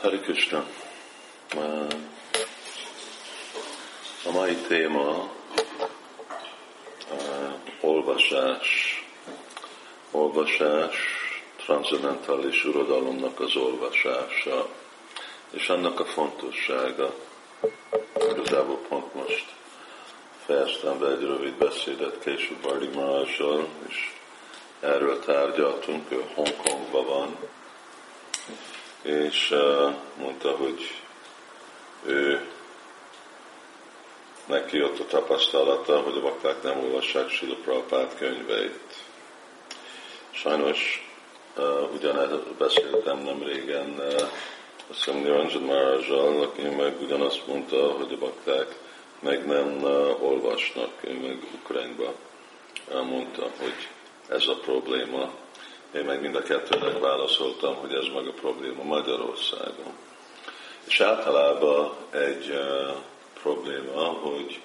Hari Krishna. A mai téma uh, olvasás. Olvasás, transzendentális uradalomnak az olvasása, és annak a fontossága. Igazából pont most fejeztem be egy rövid beszédet később Bardi Marázsal, és erről tárgyaltunk, ő Hongkongban van, és mondta, hogy ő neki ott a tapasztalata, hogy a bakták nem olvassák Sila Prabhupád könyveit. Sajnos uh, ugyanezt beszéltem nem régen, uh, azt hiszem Niranjan Maharajal, aki meg ugyanazt mondta, hogy a bakták meg nem uh, olvasnak, ő meg Ukrajnba elmondta, hogy ez a probléma. Én meg mind a kettőnek válaszoltam, hogy ez meg a probléma Magyarországon. És általában egy uh, probléma, hogy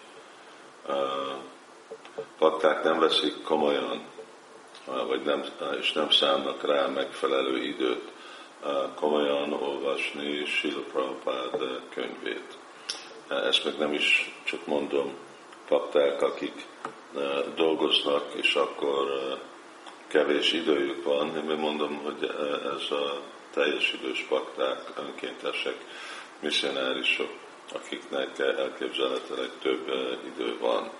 uh, nem veszik komolyan, uh, vagy nem, uh, és nem számnak rá megfelelő időt uh, komolyan olvasni Sila Prabhupád könyvét. Uh, ezt meg nem is csak mondom pakták, akik uh, dolgoznak, és akkor uh, kevés időjük van. Én mondom, hogy ez a teljes idős pakták, önkéntesek, misszionárisok, akiknek elképzelhetőleg több idő van.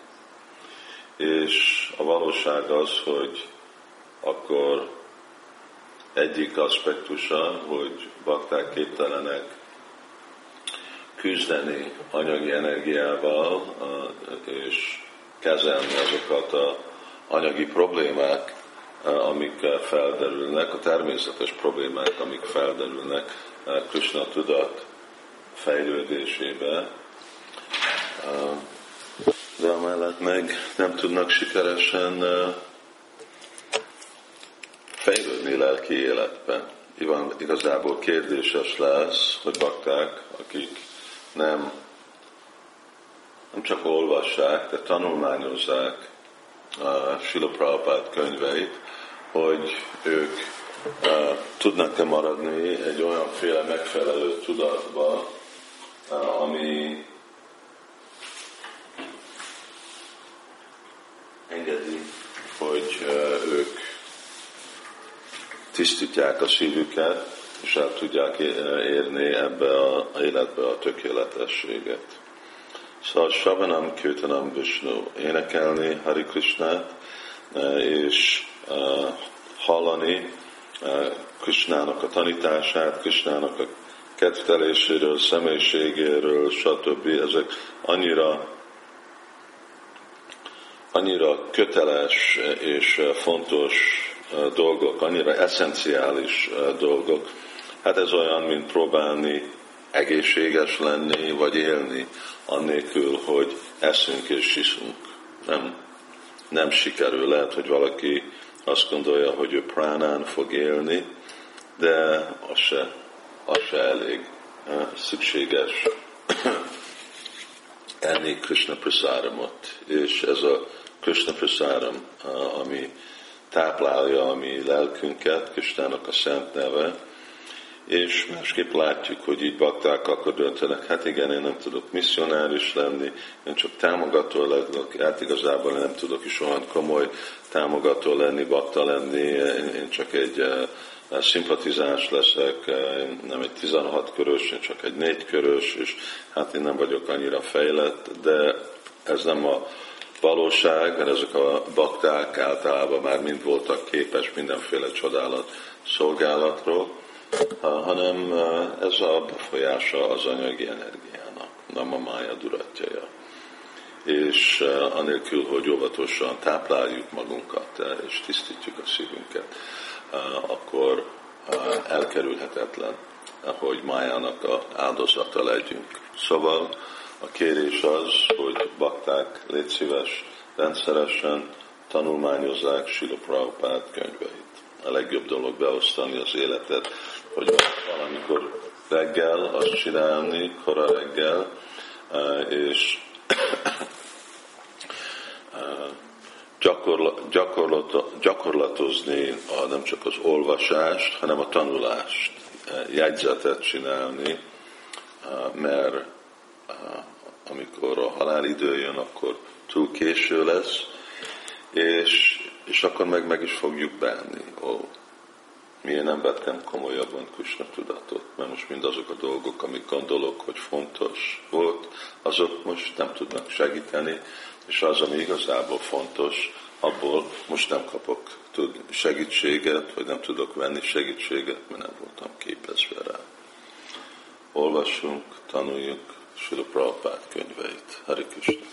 És a valóság az, hogy akkor egyik aspektusa, hogy bakták képtelenek küzdeni anyagi energiával, és kezelni azokat a anyagi problémák, amik felderülnek, a természetes problémák, amik felderülnek Krishna tudat fejlődésébe, de amellett meg nem tudnak sikeresen fejlődni lelki életbe. Igazából kérdéses lesz, hogy bakták, akik nem, nem csak olvassák, de tanulmányozzák Sila Prabhupád könyveit, hogy ők uh, tudnak-e maradni egy olyanféle megfelelő tudatba, uh, ami engedi, hogy uh, ők tisztítják a szívüket, és el tudják érni ebbe a életbe a tökéletességet. Szóval Savanam Kirtanam Vishnu énekelni Hari Krishnát, és hallani Krisnának a tanítását, Krisnának a kedvteléséről, személyiségéről, stb. Ezek annyira annyira köteles és fontos dolgok, annyira eszenciális dolgok. Hát ez olyan, mint próbálni egészséges lenni, vagy élni, annélkül, hogy eszünk és iszunk. Nem, nem sikerül. Lehet, hogy valaki azt gondolja, hogy ő pránán fog élni, de az se, az se elég szükséges enni Krishna prasáramot. És ez a Krishna prasáram, ami táplálja a mi lelkünket, Kristának a szent neve, és másképp látjuk, hogy így bakták akkor döntenek, hát igen, én nem tudok misszionáris lenni, én csak támogató legyek, hát igazából nem tudok is olyan komoly támogató lenni, bakta lenni, én csak egy uh, szimpatizás leszek, én nem egy 16 körös, én csak egy 4 körös, és hát én nem vagyok annyira fejlett, de ez nem a valóság, mert ezek a bakták általában már mind voltak képes mindenféle csodálat szolgálatról, hanem ez a befolyása az anyagi energiának, nem a mája duratjaja. És anélkül, hogy óvatosan tápláljuk magunkat és tisztítjuk a szívünket, akkor elkerülhetetlen, hogy májának a áldozata legyünk. Szóval a kérés az, hogy bakták, légy szíves, rendszeresen tanulmányozzák Sila Prabhupád könyveit. A legjobb dolog beosztani az életet hogy valamikor reggel azt csinálni, kora reggel, eh, és eh, gyakorlat, gyakorlatozni a, nem csak az olvasást, hanem a tanulást jegyzetet csinálni, mert amikor a halál idő jön, akkor túl késő lesz, és, és akkor meg meg is fogjuk bánni. Ó, miért nem vettem komolyabban Krishna tudatot, mert most mindazok a dolgok, amik gondolok, hogy fontos volt, azok most nem tudnak segíteni, és az, ami igazából fontos, abból most nem kapok segítséget, vagy nem tudok venni segítséget, mert nem voltam képezve rá. Olvassunk, tanuljuk Sula Prabhupád könyveit. Hari Krishna.